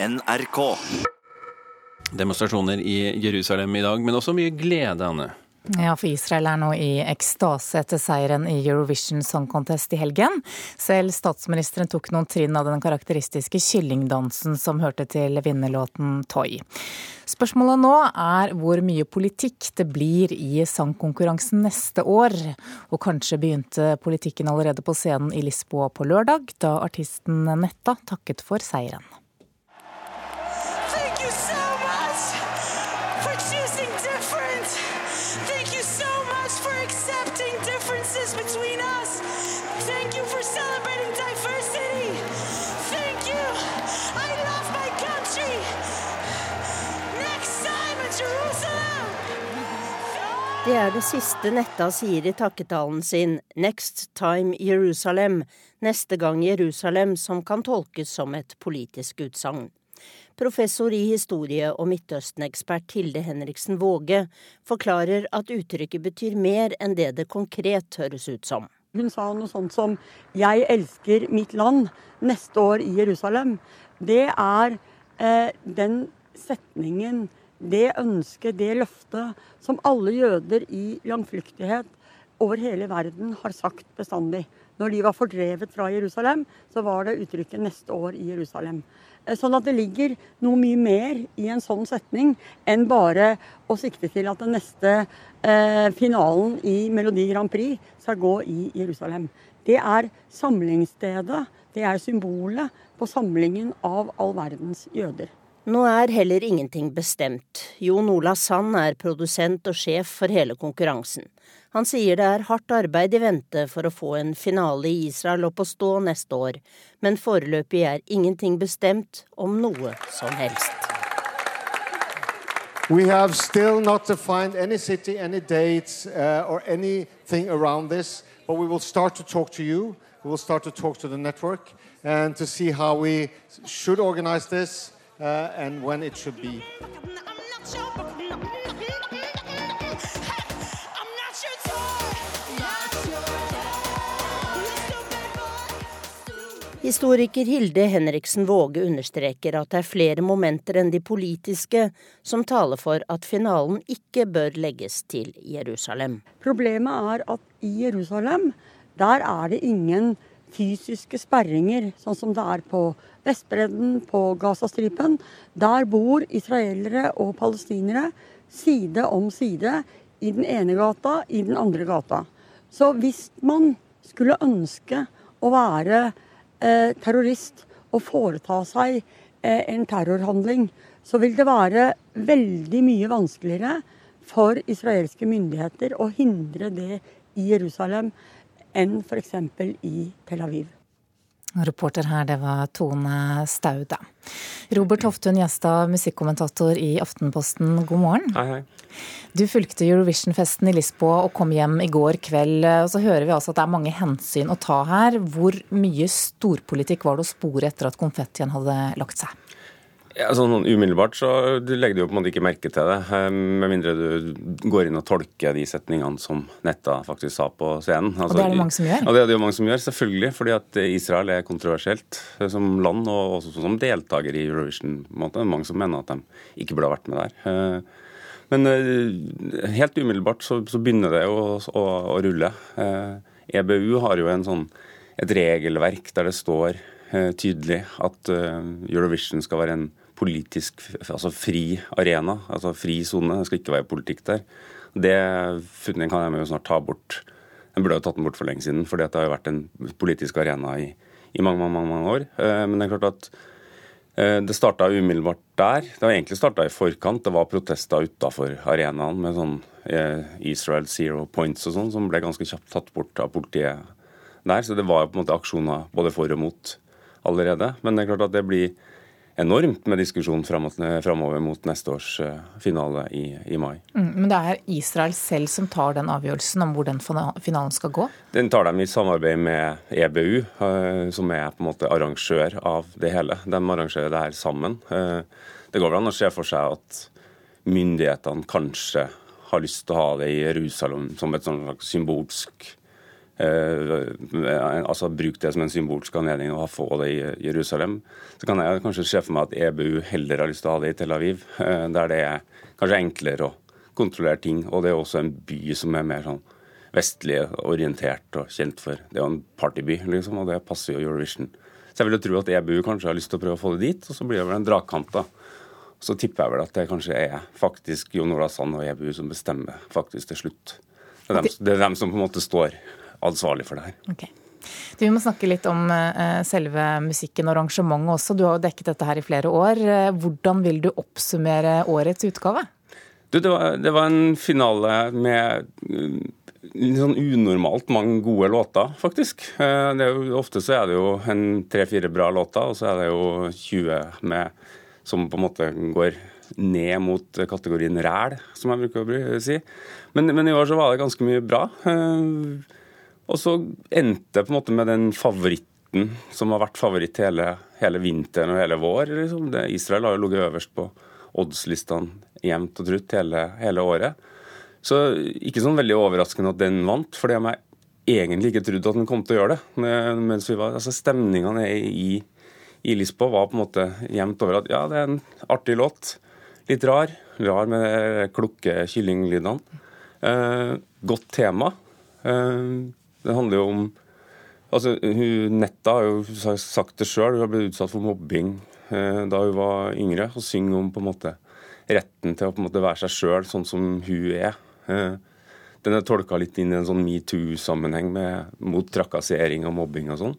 NRK. Demonstrasjoner i Jerusalem i dag, men også mye glede, Anne. Ja, for Israel er nå i ekstase etter seieren i Eurovision Song Contest i helgen. Selv statsministeren tok noen trinn av den karakteristiske kyllingdansen som hørte til vinnerlåten Toy. Spørsmålet nå er hvor mye politikk det blir i sangkonkurransen neste år. Og kanskje begynte politikken allerede på scenen i Lisboa på lørdag, da artisten Netta takket for seieren. Det er det siste Netta sier i takketalen sin, Next Time Jerusalem, neste gang Jerusalem, som kan tolkes som et politisk utsagn. Professor i historie og Midtøsten-ekspert Hilde Henriksen Våge forklarer at uttrykket betyr mer enn det det konkret høres ut som. Hun sa noe sånt som 'Jeg elsker mitt land' neste år i Jerusalem. Det er eh, den setningen, det ønsket, det løftet som alle jøder i langflyktighet over hele verden har sagt bestandig. Når de var fordrevet fra Jerusalem, så var det uttrykket 'neste år i Jerusalem'. Eh, Sånn at det ligger noe mye mer i en sånn setning enn bare å sikte til at den neste eh, finalen i Melodi Grand Prix skal gå i Jerusalem. Det er samlingsstedet, det er symbolet på samlingen av all verdens jøder. Nå er heller ingenting bestemt. Jon Ola Sand er produsent og sjef for hele konkurransen. Han sier det er hardt arbeid i vente for å få en finale i Israel opp å stå neste år, men foreløpig er ingenting bestemt om noe som helst. We have still not defined any city, any dates, uh, or anything around this, but we will start to talk to you. We will start to talk to the network and to see how we should organize this uh, and when it should be. Historiker Hilde Henriksen Våge understreker at det er flere momenter enn de politiske som taler for at finalen ikke bør legges til Jerusalem. Problemet er at i Jerusalem, der er det ingen fysiske sperringer, sånn som det er på Vestbredden, på Gazastripen. Der bor israelere og palestinere side om side i den ene gata, i den andre gata. Så hvis man skulle ønske å være eh, terrorist og foreta seg eh, en terrorhandling, så vil det være veldig mye vanskeligere for israelske myndigheter å hindre det i Jerusalem enn f.eks. i Tel Aviv. Reporter her, det var Tone Staude. Robert Hoftun Gjestad, musikkommentator i Aftenposten, god morgen. Hei, hei. Du fulgte Eurovision-festen i Lisboa og kom hjem i går kveld. og Så hører vi altså at det er mange hensyn å ta her. Hvor mye storpolitikk var det å spore etter at konfettien hadde lagt seg? Ja, sånn Umiddelbart så du legger du jo på en måte ikke merke til det, eh, med mindre du går inn og tolker de setningene som Netta faktisk sa på scenen. Altså, Og det er det mange som gjør? Ja, det er det jo mange som gjør, selvfølgelig. Fordi at Israel er kontroversielt eh, som land, og også som deltaker i Eurovision. på en måte. Mange som mener at de ikke burde ha vært med der. Eh, Men helt umiddelbart så, så begynner det jo å, å, å rulle. EBU har jo en sånn, et regelverk der det står tydelig at Eurovision skal være en politisk altså fri arena, altså fri sone. Det skal ikke være politikk der. Det funnet kan jeg jo snart ta bort. Den burde jo tatt den bort for lenge siden, for det har jo vært en politisk arena i, i mange, mange, mange, år. Eh, Men det er klart at eh, det starta umiddelbart der. Det var egentlig starta i forkant. Det var protester utafor arenaen med sånn eh, Israel Zero Points og sånn, som ble ganske kjapt tatt bort av politiet der. Så det var jo på en måte aksjoner både for og mot allerede. Men det er klart at det blir enormt med diskusjon framover mot neste års eh, finale i, i mai. Mm, Men det er Israel selv som tar den avgjørelsen om hvor den finalen skal gå? Den tar de i samarbeid med EBU, eh, som er på en måte arrangør av det hele. De arrangerer det her sammen. Eh, Det går vel an å se for seg at myndighetene kanskje har lyst til å ha det i Jerusalem som et sånn slags symbolsk altså bruke det som en symbolsk anledning å få det i Jerusalem. Så kan jeg kanskje se for meg at EBU heller har lyst til å ha det i Tel Aviv, eh, der det er kanskje enklere å kontrollere ting. Og det er også en by som er mer sånn vestlig orientert og kjent for. Det er jo en partyby, liksom, og det passer jo Eurovision. Så jeg vil jo tro at EBU kanskje har lyst til å prøve å få det dit, og så blir det vel en dragkamp, da. Så tipper jeg vel at det kanskje er faktisk Jon Ola Sand og EBU som bestemmer faktisk til slutt. Det er, dem, det er dem som på en måte står ansvarlig for det her. Okay. Du, vi må snakke litt om uh, selve musikken og arrangementet også. Du har jo dekket dette her i flere år. Uh, hvordan vil du oppsummere årets utgave? Du, det, var, det var en finale med uh, litt sånn unormalt mange gode låter, faktisk. Jo, ofte så er det jo en tre-fire bra låter, og så er det jo 20 med, som på en måte går ned mot kategorien ræl, som jeg bruker å si. Men, men, i år så var det ganske mye bra. Og så endte jeg på en måte med den favoritten som har vært favoritt hele, hele vinteren og hele vår. Liksom. Det, Israel har jo ligget øverst på oddslistene jevnt og trutt hele, hele, året. Så ikke sånn veldig overraskende at den vant, fordi jeg egentlig ikke trodde at den kom til å gjøre det. Mens vi var, altså Stemningene i, i Lisboa var på en måte jevnt over at ja, det er en artig låt. Litt rar. Rar med klukke kyllinglydene. Eh, godt tema. Eh, det handler jo om altså hun, Netta har jo sagt det sjøl, hun har blitt utsatt for mobbing eh, da hun var yngre. Og synger om på en måte retten til å på en måte være seg sjøl sånn som hun er. Eh, den er tolka litt inn i en sånn metoo-sammenheng mot trakassering og mobbing og sånn.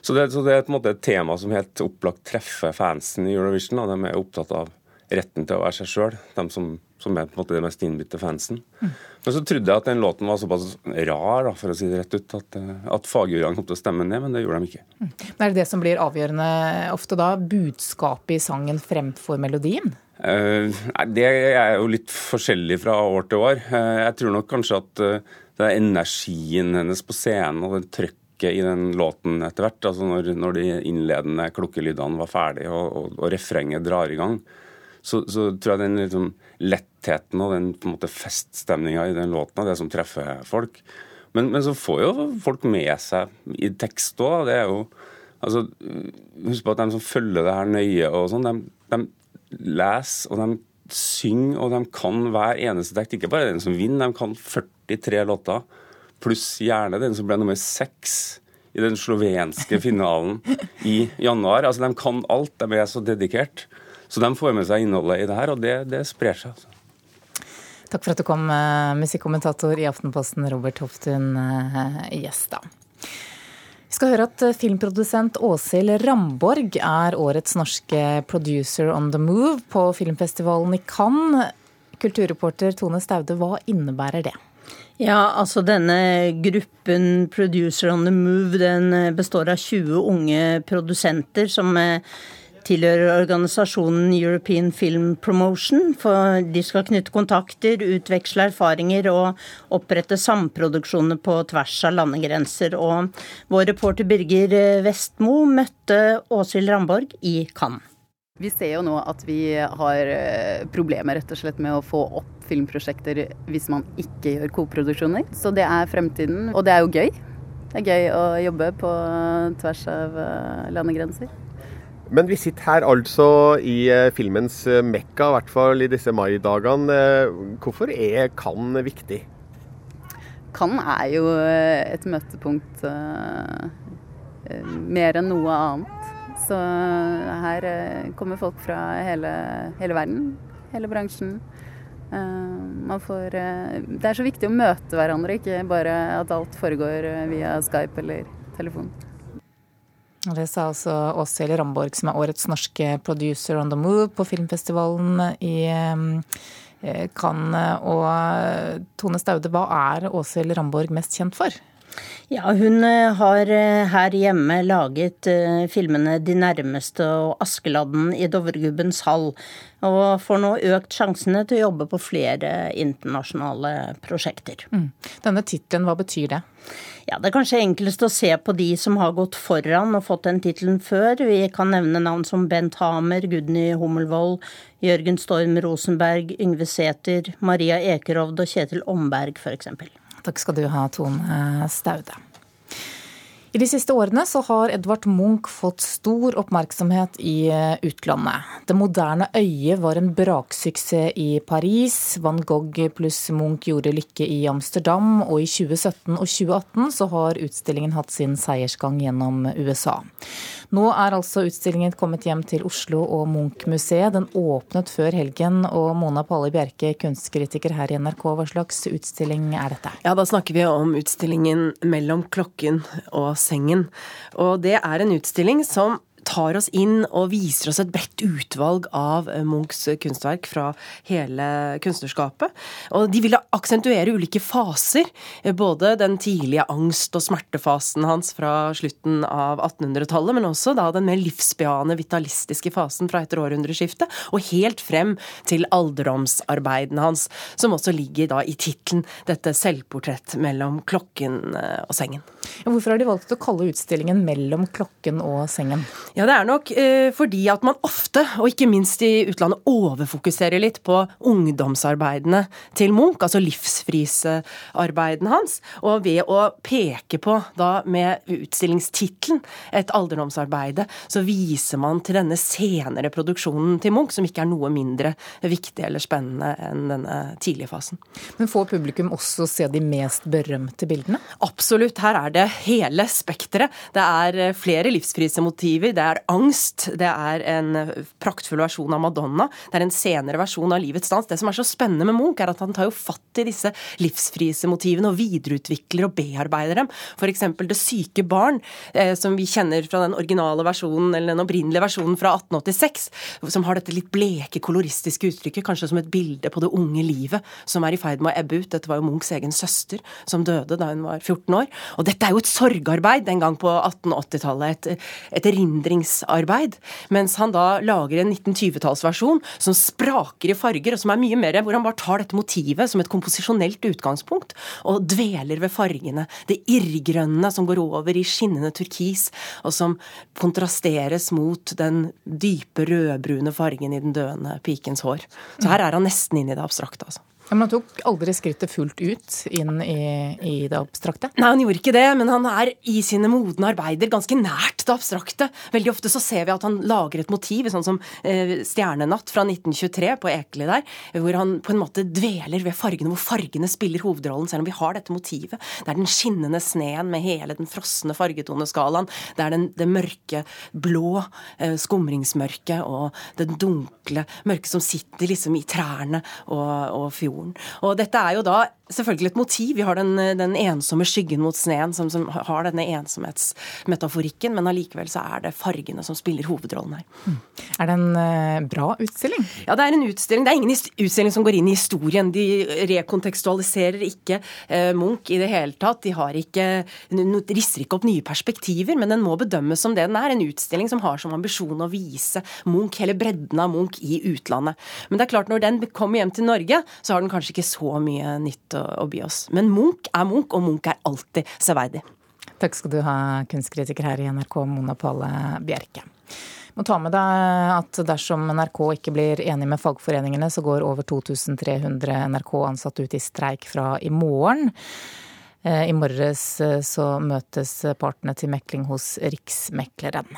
Så det, så det, er på en måte et tema som helt opplagt treffer fansen i Eurovision. Og de er opptatt av retten til å være seg sjøl. De som som er på en måte det mest innbitte fansen. Mm. Men så trodde jeg at den låten var såpass rar, da, for å si det rett ut, at, eh, at fagjuryene kom til å stemme ned, men det gjorde de ikke. Mm. Men er det det som blir avgjørende ofte da? Budskapet i sangen fremfor melodien? Uh, det er jo litt forskjellig fra år til år. Uh, jeg tror nok kanskje at uh, det er energien hennes på scenen og den trøkket i den låten etter hvert, altså når, når de innledende klokkelydene var ferdige og, og, og refrenget drar i gang, så, så, tror jeg den liksom, lettheten og den på feststemninga i den låten det som treffer folk. Men, men, så får jo folk med seg i tekst òg. Altså, Husk på at de som følger det her nøye, og sånn, de, de leser og de synger, og de kan hver eneste tekst. Ikke bare den som vinner, de kan 43 låter. Pluss gjerne den som ble nummer seks i den slovenske finalen i januar. Altså, De kan alt, de er så dedikert. Så de får med seg innholdet i det her, og det, det sprer seg. altså. Takk for at du kom, uh, musikkommentator i Aftenposten, Robert Hoftun Gjestad. Vi skal høre at eh, filmprodusent Åshild Ramborg er årets norske producer on the move på filmfestivalen i Cannes. Kulturreporter Tone Staude, hva innebærer det? Ja, altså denne gruppen Producer on the Move den består av 20 unge produsenter som tilhører organisasjonen European Film Promotion. For de skal knytte kontakter, utveksle erfaringer og opprette samproduksjoner på tvers av landegrenser. Og vår reporter Birger Vestmo møtte Åshild Ramborg i Cannes. Vi ser jo nå at vi har eh, problemer rett og slett med å få opp filmprosjekter hvis man ikke gjør koproduksjoner. Så det er fremtiden, og det er jo gøy. Det er gøy å jobbe på tvers av eh, landegrenser. Men vi sitter her altså i eh, filmens eh, mekka, i hvert fall i disse maidagene. Eh, hvorfor er Cannes viktig? Cannes er jo et møtepunkt mer enn noe annet. Så her kommer folk fra hele, hele verden, hele bransjen. Får, det er så viktig å møte hverandre, ikke bare at alt foregår via Skype eller telefon. Det sa altså Åshild Ramborg, som er årets norske producer on the move på filmfestivalen i eh, Cannes. Og Tone Staude, hva er Åshild Ramborg mest kjent for? Ja, hun eh, har eh, her hjemme laget filmene 'De nærmeste' og 'Askeladden i Dovregubbens hall', og får nå økt sjansene til å jobbe på flere internasjonale prosjekter. Mm. Denne tittelen, hva betyr det? Ja, Det er kanskje enklest å se på de som har gått foran og fått den tittelen før. Vi kan nevne navn som Bent Hamer, Gudny Hummelvold, Jørgen Storm Rosenberg, Yngve Sæther, Maria Ekerhovd og Kjetil Omberg f.eks. Takk skal du ha, Tone Staude. I de siste årene så har Edvard Munch fått stor oppmerksomhet i eh, utlandet. Det moderne øyet var en braksuksess i Paris. Van Gogh pluss Munch gjorde lykke i Amsterdam. Og i 2017 og 2018 så har utstillingen hatt sin seiersgang gjennom USA. Nå er altså utstillingen kommet hjem til Oslo og Munch-museet. Den åpnet før helgen. Og Mona Palle Bjerke, kunstkritiker her i NRK, hva slags utstilling er dette? Ja, da snakker vi om utstillingen 'Mellom klokken og sengen'. Og det er en utstilling som tar oss inn og viser oss et bredt utvalg av eh, Munchs kunstverk fra hele kunstnerskapet. Og de ville aksentuere ulike faser. Eh, både den tidlige angst- og smertefasen hans fra slutten av 1800-tallet, men også da den mer livsbejaende, vitalistiske fasen fra etter århundreskiftet, og helt frem til alderdomsarbeidene hans, som også ligger da i tittelen 'Dette selvportrett mellom klokken eh, og sengen'. Hvorfor har de valgt å kalle utstillingen 'Mellom klokken og sengen'? Ja, det er nok eh, fordi at man ofte, og ikke minst i utlandet, overfokuserer litt på ungdomsarbeidene til Munch, altså livsfrisearbeidene hans. Og ved å peke på, da med utstillingstittelen, et alderdomsarbeide, så viser man til denne senere produksjonen til Munch, som ikke er noe mindre viktig eller spennende enn denne tidlige fasen. Men får publikum også se de mest berømte bildene? Absolutt. Her er det hele spekteret. Det er eh, flere livsfrisemotiver det er angst, det er en praktfull versjon av Madonna, det er en senere versjon av Livets dans. Det som er så spennende med Munch, er at han tar jo fatt i disse livsfrisemotivene og videreutvikler og bearbeider dem. F.eks. Det syke barn, eh, som vi kjenner fra den originale versjonen, eller den opprinnelige versjonen fra 1886, som har dette litt bleke, koloristiske uttrykket, kanskje som et bilde på det unge livet som er i ferd med å ebbe ut. Dette var jo Munchs egen søster som døde da hun var 14 år. Og dette er jo et sorgarbeid den gang på 1880-tallet. Et, et erindringsarbeid. Mens han da lager en 1920-tallsversjon som spraker i farger, og som er mye mer hvor han bare tar dette motivet som et komposisjonelt utgangspunkt, og dveler ved fargene. Det irrgrønne som går over i skinnende turkis, og som kontrasteres mot den dype rødbrune fargen i den døende pikens hår. Så her er han nesten inne i det abstrakte, altså. Men han tok aldri skrittet fullt ut inn i, i, det abstrakte? Nei, han gjorde ikke det, men han er i sine modne arbeider ganske nært det abstrakte. Veldig ofte så ser vi at han lager et motiv, sånn som eh, 'Stjernenatt' fra 1923 på Ekeli der, hvor han på en måte dveler ved fargene, hvor fargene spiller hovedrollen, selv om vi har dette motivet. Det er den skinnende sneen med hele den frosne fargetoneskalaen. Det er den, det mørke blå eh, skumringsmørket og det dunkle mørket som sitter liksom i trærne og, og fjorden jorden. Og dette er jo da selvfølgelig et motiv. Vi har den, den ensomme skyggen mot sneen som, som har denne ensomhetsmetaforikken, men allikevel så er det fargene som spiller hovedrollen her. Mm. Er det en uh, bra utstilling? Ja, det er en utstilling. Det er ingen utstilling som går inn i historien. De rekontekstualiserer ikke uh, Munch i det hele tatt. De har ikke, risser ikke opp nye perspektiver, men den må bedømmes som det den er. En utstilling som har som ambisjon å vise Munch, hele bredden av Munch i utlandet. Men det er klart, når den kommer hjem til Norge, så har den kanskje ikke så mye nytt å, å by oss. Men Munch er Munch, og Munch er alltid severdig. Takk skal du ha, kunstkritiker her i NRK, Mona Palle Bjerke. Må ta med deg at dersom NRK ikke blir enig med fagforeningene, så går over 2300 NRK-ansatte ut i streik fra i morgen. Eh, I morges eh, så møtes partene til mekling hos Riksmekleren.